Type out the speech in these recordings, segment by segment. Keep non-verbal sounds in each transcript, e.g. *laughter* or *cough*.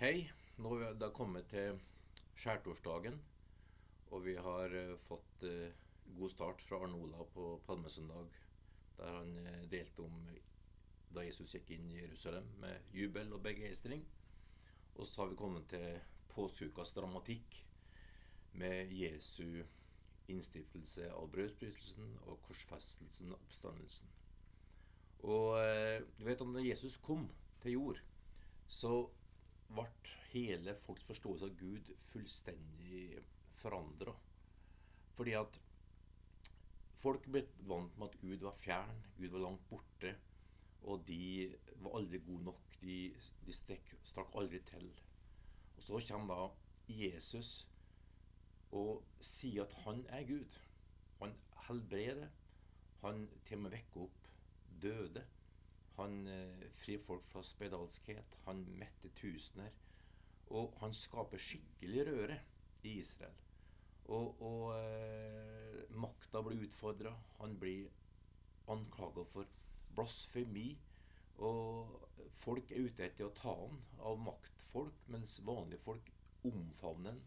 Hei. Nå er det kommet til skjærtorsdagen. Og vi har eh, fått eh, god start fra Arne Olav på Palmesøndag, der han eh, delte om da Jesus gikk inn i Jerusalem med jubel og begeistring. Og så har vi kommet til påskeukas dramatikk med Jesu innstiftelse av brødsbrytelsen og korsfestelsen og oppstandelsen. Og du vet om da Jesus kom til jord, så ble hele folks forståelse av Gud fullstendig forandra. Fordi at folk ble vant med at Gud var fjern, Gud var langt borte. Og de var aldri gode nok. De, de strekk, strakk aldri til. Og så kommer da Jesus og sier at han er Gud. Han helbreder. Han til og med vekker opp døde. Han eh, frir folk fra spedalskhet. Han metter tusener. Og han skaper skikkelig røre i Israel. Og, og eh, makta blir utfordra. Han blir anklaga for blasfemi. Og folk er ute etter å ta han av maktfolk, mens vanlige folk omfavner han,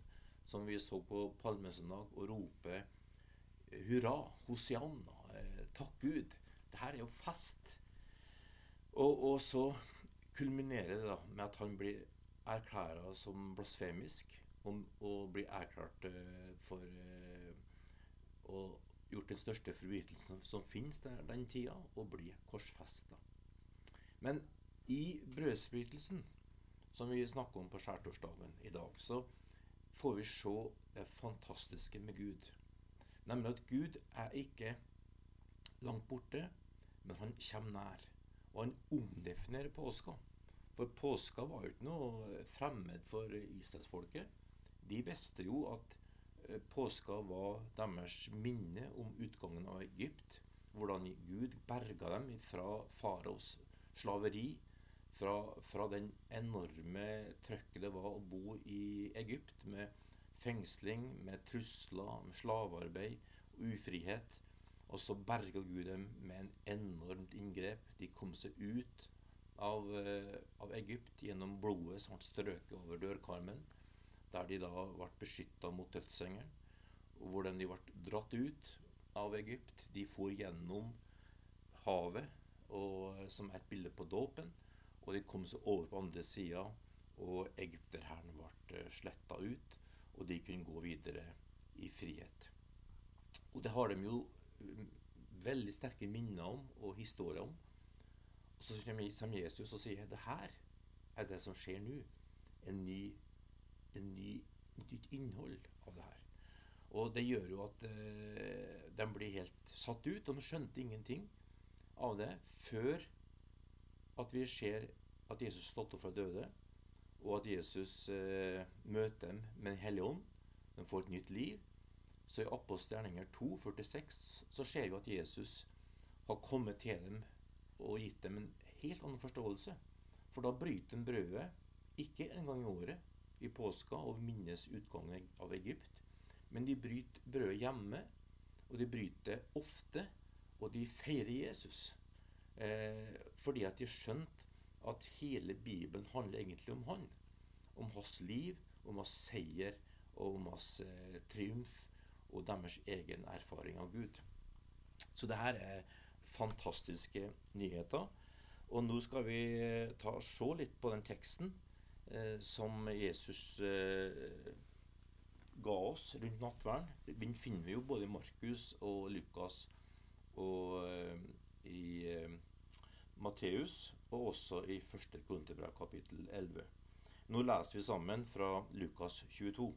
som vi så på Palmesøndag, og roper hurra, hosianna, eh, takk Gud. Det her er jo fest. Og, og så kulminerer det da med at han blir erklæra som blasfemisk og, og blir erklært uh, for uh, å gjort den største forbrytelsen som finnes der den tida, og blir korsfesta. Men i brødsbrytelsen, som vi snakker om på skjærtorsdagen i dag, så får vi se det fantastiske med Gud. Nemlig at Gud er ikke langt borte, men han kommer nær. Og han omdefinerer påska. For påska var jo ikke noe fremmed for israelsfolket. De visste jo at eh, påska var deres minne om utgangen av Egypt. Hvordan Gud berga dem fra faraos slaveri. Fra, fra den enorme trøkket det var å bo i Egypt, med fengsling, med trusler, med slavearbeid ufrihet. Og så berga Gud dem med en enormt inngrep. De kom seg ut av, eh, av Egypt gjennom blodet som ble strøket over dørkarmen. Der de da ble beskytta mot dødsengelen. Hvordan de ble dratt ut av Egypt. De for gjennom havet, og, som er et bilde på dåpen. Og de kom seg over på andre sida, og egypterhæren ble eh, sletta ut. Og de kunne gå videre i frihet. Og det har de jo veldig sterke minner om og historier om. Og så kommer Jesus og sier det her er det som skjer nå. En ny, en ny, nytt innhold av det her. Og det gjør jo at eh, de blir helt satt ut. Og de skjønte ingenting av det før at vi ser at Jesus stått opp fra døde, og at Jesus eh, møter dem med Den hellige ånd. De får et nytt liv. Så i Apostelgjerninger 2, 46, så ser vi at Jesus har kommet til dem og gitt dem en helt annen forståelse. For da bryter han brødet ikke en gang i året i påska og minnes utgangen av Egypt, men de bryter brødet hjemme, og de bryter ofte, og de feirer Jesus. Eh, fordi at de har skjønt at hele Bibelen handler egentlig om han. Om hans liv, om hans seier og om hans eh, triumf og deres egen erfaring av Gud. Så det her er fantastiske nyheter. Og nå skal vi eh, ta se litt på den teksten eh, som Jesus eh, ga oss rundt nattverden. Den finner vi jo både i Markus og Lukas og eh, i eh, Matteus, og også i 1. Korinterbrev kapittel 11. Nå leser vi sammen fra Lukas 22.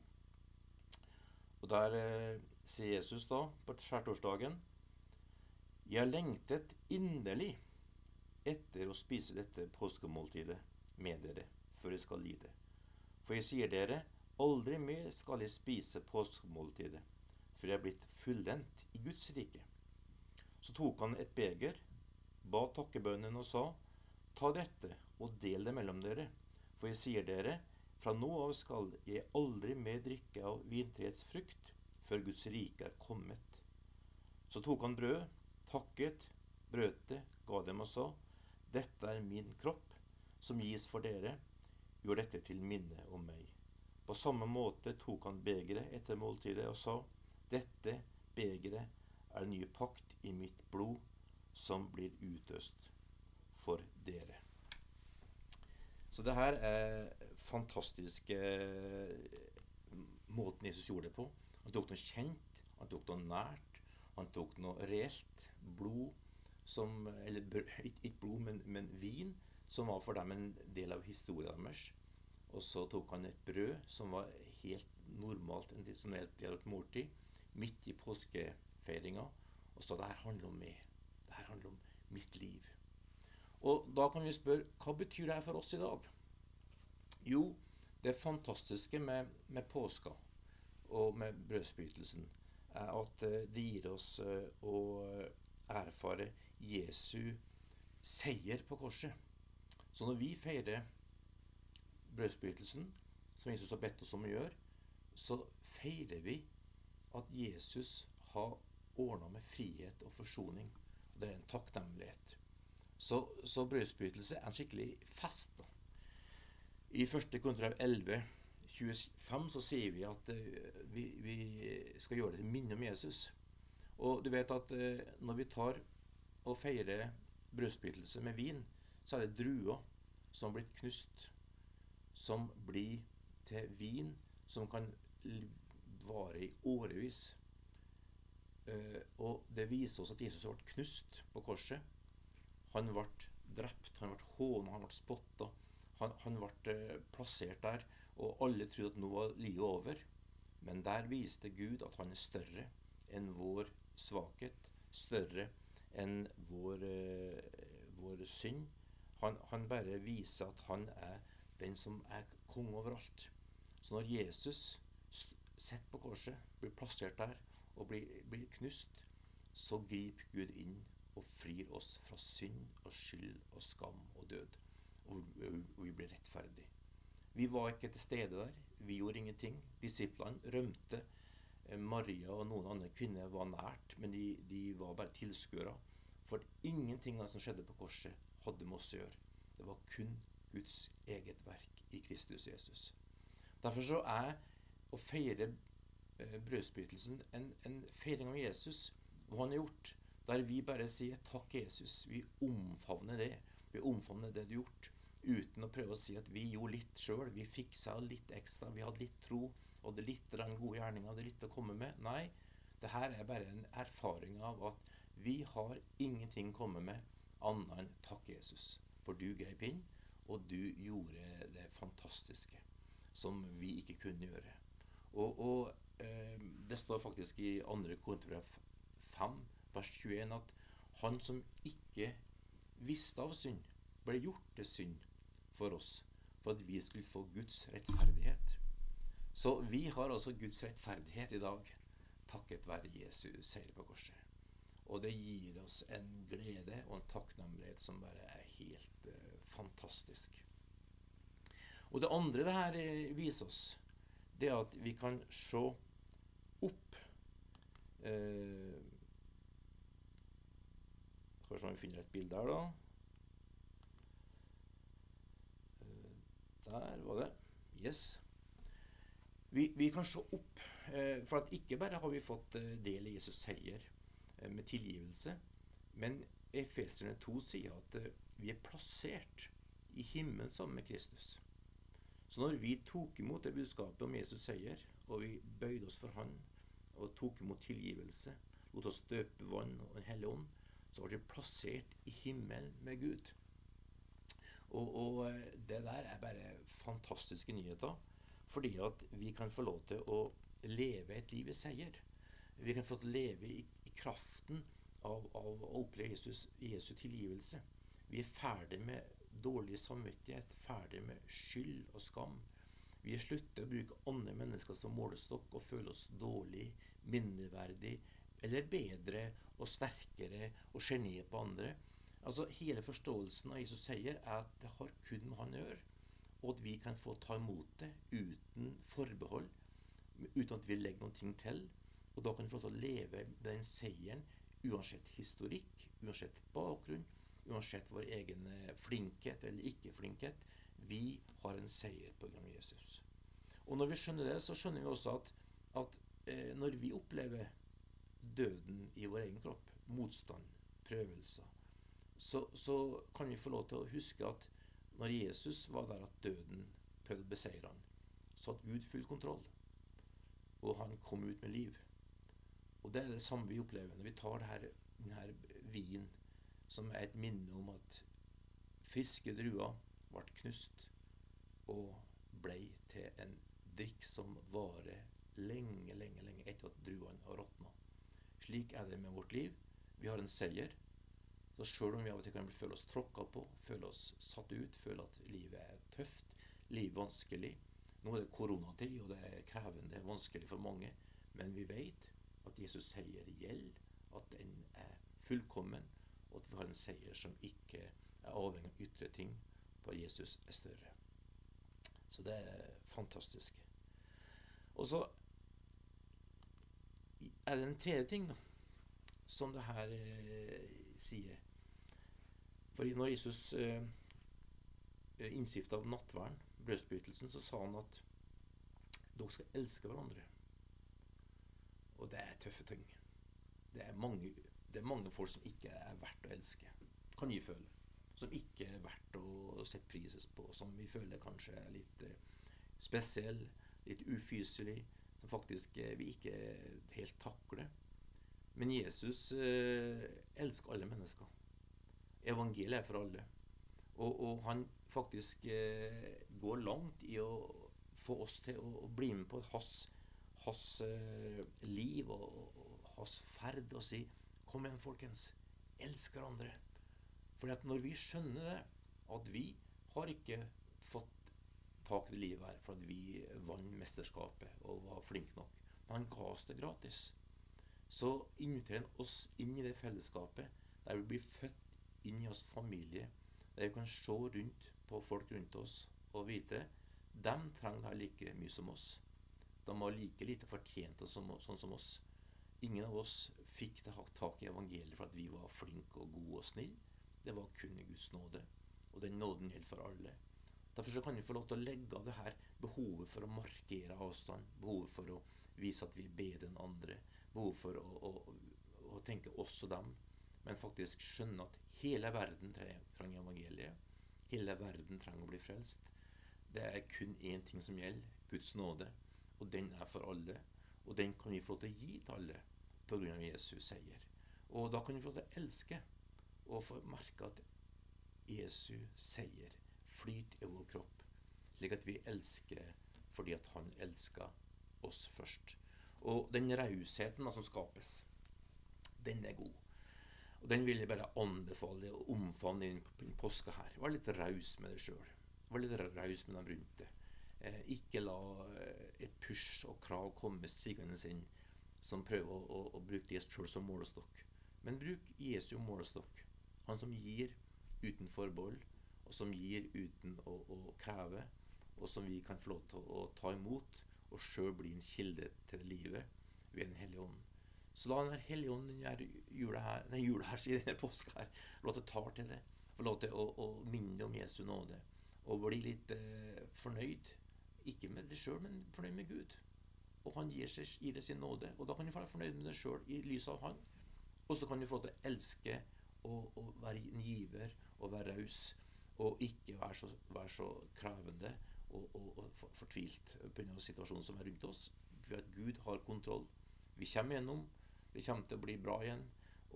Og Der eh, sier Jesus da på skjærtorsdagen Jeg lengtet inderlig etter å spise dette påskemåltidet med dere før jeg skal lide. For jeg sier dere, aldri mer skal jeg spise påskemåltidet før jeg er blitt fullendt i Guds rike. Så tok han et beger, ba takkebønnen og sa, ta dette og del det mellom dere, for jeg sier dere, fra nå av skal jeg aldri mer drikke av vintreets frukt før Guds rike er kommet. Så tok han brød, takket, brøt det, ga dem og sa, dette er min kropp, som gis for dere. gjør dette til minne om meg. På samme måte tok han begeret etter måltidet og sa, dette begeret er den nye pakt i mitt blod, som blir utøst for dere. Så det her er fantastiske måten Jesus gjorde det på. Han tok noe kjent, han tok noe nært, han tok noe reelt. Blod som Eller ikke blod, men, men vin, som var for dem en del av historien deres. Og så tok han et brød som var helt normalt, en del, som en del av et måltid, midt i påskefeiringa. Og så det her handler om meg. Det her handler om mitt liv. Og da kan vi spørre hva betyr det her for oss i dag? Jo, det fantastiske med, med påska og med brødsbrytelsen er at eh, det gir oss eh, å erfare Jesu seier på korset. Så når vi feirer brødsbrytelsen, som Jesus har bedt oss om å gjøre, så feirer vi at Jesus har ordna med frihet og forsoning. Og det er en takknemlighet. Så, så brødsbrytelse er en skikkelig fest. da. I 1. kontrav 11, 25 så sier vi at uh, vi, vi, skal gjøre det til minne om Jesus. Og du vet at uh, når vi tar og feirer brødsbrytelse med vin, så er det druer som blir knust, som blir til vin som kan vare i årevis. Uh, og det viser oss at Jesus ble knust på korset. Han ble drept, han ble hånet, han ble spotta. Han, han ble eh, plassert der, og alle trodde at nå var livet over. Men der viste Gud at han er større enn vår svakhet, større enn vår, eh, vår synd. Han, han, bare viser at han er den som er konge overalt. Så når Jesus sitter på korset, blir plassert der og blir, blir knust, så griper Gud inn og frir oss fra synd og skyld og skam og død og vi blir rettferdige. Vi var ikke til stede der. Vi gjorde ingenting. Disiplene rømte. Eh, Maria og noen andre kvinner var nært, men de, de var bare tilskuere. For ingenting av det som skjedde på korset, hadde med oss å gjøre. Det var kun Guds eget verk i Kristus Jesus. Derfor så er å feire brødspytelsen en, en feiring av Jesus, hva han har gjort. Der vi bare sier 'takk, Jesus'. Vi omfavner det. Vi omfavner det du har gjort uten å prøve å si at vi gjorde litt sjøl. Vi fiksa litt ekstra. Vi hadde litt tro. Og det litt den gode gjerninga. Det litt å komme med. Nei, det her er bare en erfaring av at vi har ingenting å komme med annet enn takk, Jesus. For du grep inn, og du gjorde det fantastiske som vi ikke kunne gjøre. Og, og eh, det står faktisk i 2. Korinterbrev 5, vers 21, at han som ikke visste av synd, ble gjort til synd for oss, for at vi skulle få Guds rettferdighet. Så vi har altså Guds rettferdighet i dag takket være Jesu seier på korset. Og det gir oss en glede og en takknemlighet som bare er helt uh, fantastisk. Og det andre det her uh, viser oss, det er at vi kan se opp uh, Skal vi vi finner et bilde her, da. Der var det. Yes. Vi, vi kan se opp, eh, for at ikke bare har vi fått eh, del i Jesus seier eh, med tilgivelse, men Efeserne 2 sier at eh, vi er plassert i himmelen sammen med Kristus. Så når vi tok imot det budskapet om Jesus seier, og vi bøyde oss for Han, og tok imot tilgivelse, lot oss døpe vann og Den hellige ånd, så ble vi plassert i himmelen med Gud. Og, og, eh, det der er bare fantastiske nyheter. Fordi at vi kan få lov til å leve et liv i seier. Vi kan få leve i, i kraften av, av, å oppleve Jesus, Jesu tilgivelse. Vi er ferdig med dårlig samvittighet, ferdig med skyld og skam. Vi slutter å bruke andre mennesker som målestokk og føle oss dårlig, mindreverdig eller bedre og sterkere og ser ned på andre. Altså Hele forståelsen av Jesus seier er at det har kun med Han å gjøre. Og at vi kan få ta imot det uten forbehold, uten at vi legger noen ting til. Og da kan vi få til å leve med den seieren uansett historikk, uansett bakgrunn, uansett vår egen eh, flinkhet eller ikke-flinkhet. Vi har en seier på grunn av Jesus. Og når vi skjønner det, så skjønner vi også at, at eh, når vi opplever døden i vår egen kropp, motstand, prøvelser, så, så, kan vi få lov til å huske at når Jesus var der at døden prøvde å beseire han, så hadde Gud full kontroll. Og han kom ut med liv. Og det er det samme vi opplever når vi tar denne, denne vinen, som er et minne om at friske druer ble knust og ble til en drikk som varer lenge, lenge, lenge etter at druene har råtna. Slik er det med vårt liv. Vi har en seier. Så sjøl om vi av og til kan føle oss tråkka på, føle oss satt ut, føle at livet er tøft, livet vanskelig Nå er det koronatid, og det er krevende, vanskelig for mange. Men vi vet at Jesus seier gjelder, at den er fullkommen, og at vi har en seier som ikke er avhengig av ytre ting, for Jesus er større. Så det er fantastisk. Og så er det en tredje ting da, som det her eh, sier. Fordi når Jesus eh, av nattverden, brødsbrytelsen, så sa han at dere skal elske hverandre. Og det er tøffe ting. Det er mange, det er mange folk som ikke er verdt å elske, kan vi føle. Som ikke er verdt å sette prises på. Som vi føler kanskje er litt eh, spesiell, litt ufyselig. Faktisk eh, vi ikke helt takler. Men Jesus eh, elsker alle mennesker. Evangeliet er for alle. Og, og han faktisk eh, går langt i å få oss til å, å bli med på hans, hans eh, liv og, og, hans ferd og si Kom igjen, folkens. Elsk hverandre. Fordi at når vi skjønner det, at vi har ikke fått tak i livet her fordi vi vant mesterskapet og var flinke nok, men han ga oss det gratis så inviterer han oss inn i det fellesskapet der vi blir født inn i oss familie. Der vi kan se rundt på folk rundt oss og vite de trenger det like mye som oss. De var like lite fortjent som, sånn som oss. Ingen av oss fikk det tak i evangeliet for at vi var flinke og gode og snille. Det var kun Guds nåde. Og den nåden gjelder for alle. Derfor kan vi få lov til å legge av det her behovet for å markere avstand. Behovet for å vise at vi er bedre enn andre behovet for å, å, å tenke oss og dem, men faktisk skjønne at hele verden trenger evangeliet. Hele verden trenger å bli frelst. Det er kun én ting som gjelder Guds nåde. Og den er for alle. Og den kan vi få lov til å gi til alle pga. Jesus seier. Og da kan vi få lov til å elske og få merke at Jesu seier flyter i vår kropp, slik at vi elsker fordi at han elska oss først. Og den rausheten som skapes, den er god. Og Den vil jeg bare anbefale å omfavne i den påska her. Vær litt raus med deg sjøl. Vær litt raus med dem rundt deg. Eh, ikke la eh, et push og krav komme sigende inn som prøver å, å, å bruke Jesus sjøl som målestokk. Men bruk Jesu målestokk. Han som gir uten forbehold, og som gir uten å, å kreve, og som vi kan få lov til å ta imot og sjøl bli en kilde til livet ved Den hellige ånd. Så la Den hellige ånd denne jula her, nei, jula her, *laughs* denne påska her, lov til å ta til det. Få lov til å, å, minne om Jesu nåde. Og bli litt eh, fornøyd. Ikke med det sjøl, men fornøyd med Gud. Og han gir, seg, gir det sin nåde. Og da kan du være fornøyd med det sjøl i lys av Han. Og så kan du få lov til å elske og, og være en giver og være raus. Og ikke være så, være så krevende og, og, og fortvilt pga. situasjonen som er rundt oss. For at Gud har kontroll. Vi kommer gjennom. Det kommer til å bli bra igjen.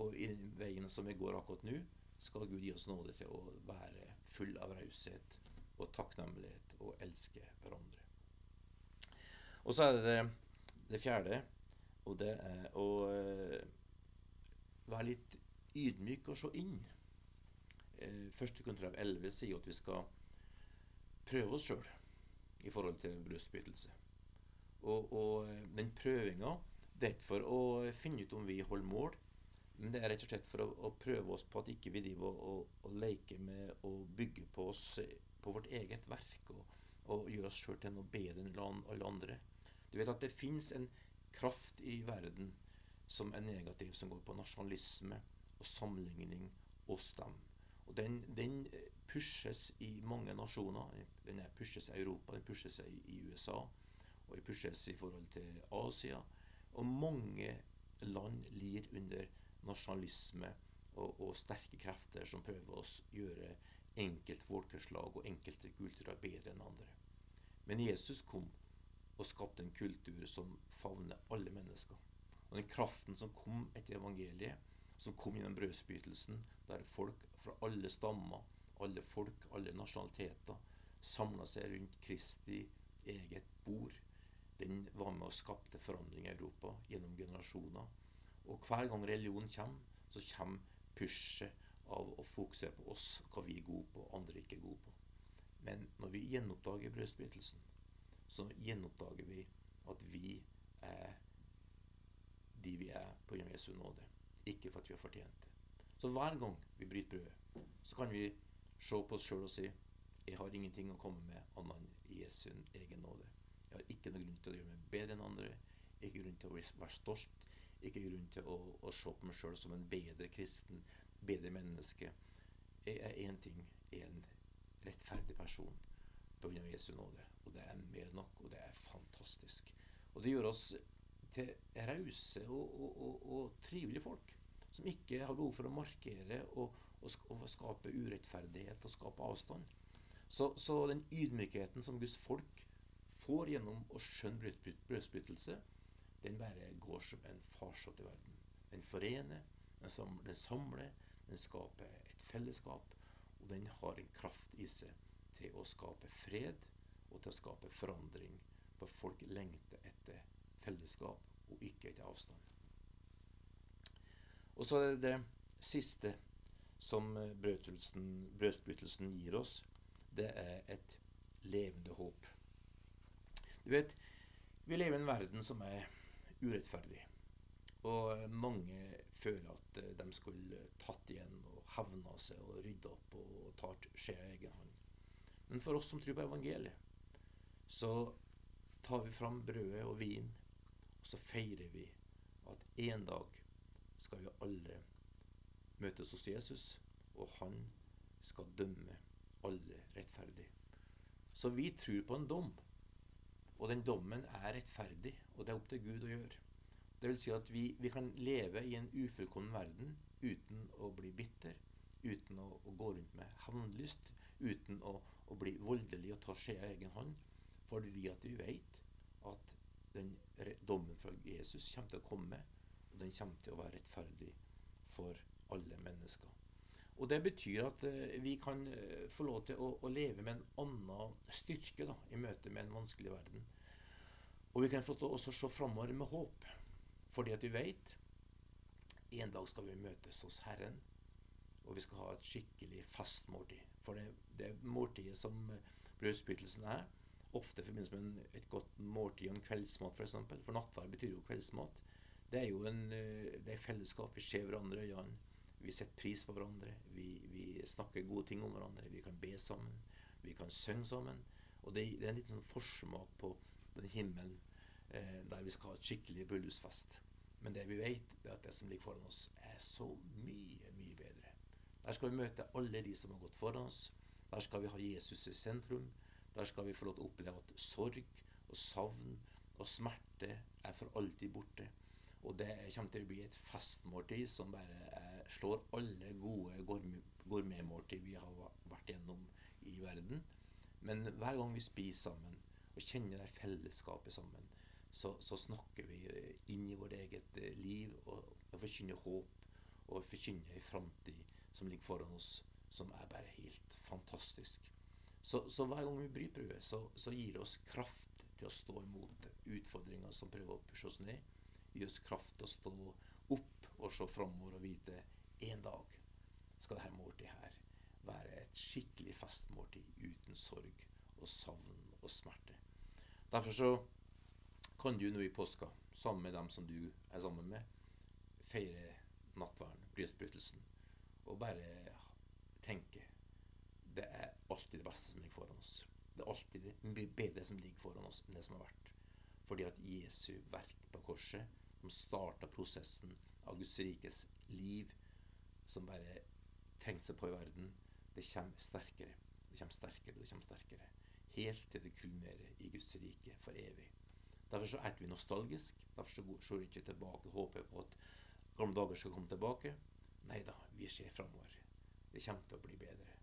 Og i veien som vi går akkurat nå, skal Gud gi oss nåde til å være full av raushet og takknemlighet og elske hverandre. Og så er det det, fjerde, og det er å eh, være litt ydmyk og se inn. Eh, 1. Korinterbrev 11 sier at vi skal prøve oss sjøl i forhold til brystbrytelse. Og, og, eh, den prøvinga det er ikke for å finne ut om vi holder mål, men det er rett og slett for å, å prøve oss på at ikke vi driver og, og, leker med å bygge på oss på vårt eget verk og, og gjøre oss sjøl til noe bedre enn alle andre. Du vet at det fins en kraft i verden som er negativ, som går på nasjonalisme og sammenligning oss dem. Og den, den pushes i mange nasjoner. Den pushes i Europa, den pushes i USA, og den pushes i forhold til Asia. Og mange land lir under nasjonalisme og, og sterke krefter som prøver å gjøre enkelte folkeslag og enkelte kulturer bedre enn andre. Men Jesus kom og skapte en kultur som favner alle mennesker. Og den kraften som kom etter evangeliet, som kom gjennom brødsbytelsen, der folk fra alle stammer, alle folk, alle nasjonaliteter samla seg rundt Kristi eget bord, den var med og skapte forandring i Europa gjennom generasjoner. Og hver gang religion kommer, så kommer pushet av å fokusere på oss, hva vi er gode på, andre ikke er gode på. Men når vi gjenoppdager brødsbytelsen, så gjenoppdager vi at vi er de vi er på Jesu nåde. Ikke for at vi har fortjent det. Så hver gang vi bryter brødet, så kan vi se på oss sjøl og si jeg har ingenting å komme med annet enn Jesu egen nåde. Jeg har ikke noen grunn til å gjøre meg bedre enn andre. Ikke grunn til å være stolt. Ikke grunn til å, å se på meg sjøl som en bedre kristen, bedre menneske. Jeg er én ting, en rettferdig person på grunn av Jesu nåde. Og det er mer enn nok, og det er fantastisk. Og det gjør oss til rause og, og, og, og, trivelige folk. Som ikke har behov for å markere og, skape urettferdighet og skape avstand. Så, så, den ydmykheten som Guds folk får gjennom å skjønne brødsbyttelse, den bare går som en farsott i verden. Den forener, den samler, den skaper et fellesskap. Og den har en kraft i seg til å skape fred og til å skape forandring. For folk lengter etter fellesskap og ikke etter avstand. Og så er det det siste som eh, brødsbrytelsen gir oss. Det er et levende håp. Du vet, vi lever i en verden som er urettferdig. Og mange føler at eh, de skulle tatt igjen og hevna seg og rydda opp og tatt skjea i egen hånd. Men for oss som tror på evangeliet, så tar vi fram brødet og vin og så feirer vi at en dag skal vi alle møtes hos Jesus, og han skal dømme alle rettferdig. Så vi tror på en dom. Og den dommen er rettferdig, og det er opp til Gud å gjøre. Det vil si at vi, vi kan leve i en ufullkommen verden uten å bli bitter, uten å, å gå rundt med hevnlyst, uten å, å, bli voldelig og ta skjea i egen hånd, fordi at vi vet at den dommen fra Jesus kommer til å komme, og den kommer til å være rettferdig for alle mennesker. Og Det betyr at uh, vi kan uh, få lov til å, å, leve med en annen styrke da, i møte med en vanskelig verden. Og vi kan få til å se framover med håp, fordi at vi vet en dag skal vi møtes hos Herren, og vi skal ha et skikkelig festmåltid. For det, det måltidet som brødspyttelsen er, ofte i forbindelse med et godt måltid og en kveldsmat, f.eks. For, eksempel. for nattverd betyr jo kveldsmat. Det er jo en, eh, det er fellesskap. Vi ser hverandre i øynene. Vi setter pris på hverandre. Vi, vi, snakker gode ting om hverandre. Vi kan be sammen. Vi kan synge sammen. Og det, det er en liten sånn forsmak på den himmelen eh, der vi skal ha et skikkelig bryllupsfest. Men det vi vet, er at det som ligger foran oss, er så mye, mye bedre. Der skal vi møte alle de som har gått foran oss. Der skal vi ha Jesus i sentrum. Der skal vi få lov til å oppleve at sorg og savn og smerte er for alltid borte. Og det kommer til å bli et festmåltid som bare er, slår alle gode gourmetmåltid vi har vært gjennom i verden. Men hver gang vi spiser sammen og kjenner det fellesskapet sammen, så, så, snakker vi inn i vårt eget eh, liv og, og forkynner håp og forkynner en framtid som ligger foran oss, som er bare helt fantastisk. Så, så, hver gang vi bryter brødet, så, så, gir det oss kraft til å stå imot utfordringer som prøver å pushe oss ned. Det gir oss kraft til å stå opp og se framover og vite en dag skal dette måltidet her være et skikkelig festmåltid uten sorg og savn og smerte. Derfor så kan du nå i påska, sammen med dem som du er sammen med, feire nattverden, brytbrytelsen, og bare tenke det er alltid det beste som ligger foran oss. Det er alltid det bedre som ligger foran oss enn det som har vært. Fordi at Jesu verk på korset, som starta prosessen av Guds rikes liv, som bare tenkte seg på i verden, det kommer sterkere. Det kommer sterkere det kommer sterkere. Helt til det kulminerer i Guds rike for evig. Derfor så er vi nostalgisk. Derfor så ser vi ikke tilbake og håper på at gamle dager skal komme tilbake. Nei da, vi ser framover. Det kommer til å bli bedre.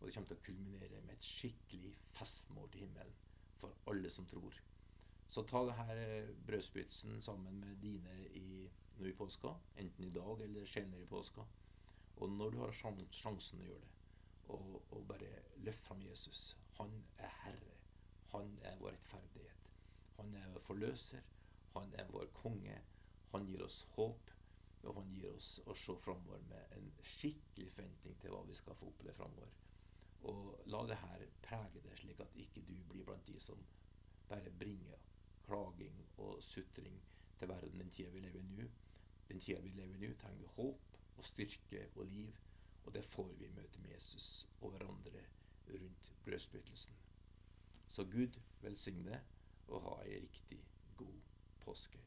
Og det kommer til å kulminere med et skikkelig festmål til himmelen for alle som tror. Så ta det her eh, brødspytsen sammen med dine i, nå i påska, enten i dag eller senere i påska. Og når du har sjansen å gjøre det, og, og bare løft fram Jesus. Han er Herre. Han er vår rettferdighet. Han er vår forløser. Han er vår konge. Han gir oss håp. Og han gir oss å se framover med en skikkelig forventning til hva vi skal få oppleve framover. Og la det her prege det, slik at ikke du blir blant de som bare bringer klaging og sutring til verden den tida vi lever i nå. Den tida vi lever i nå, trenger håp og styrke og liv. Og det får vi i møte med Jesus og hverandre rundt brødspyttelsen. Så Gud velsigne og ha ei riktig god påske.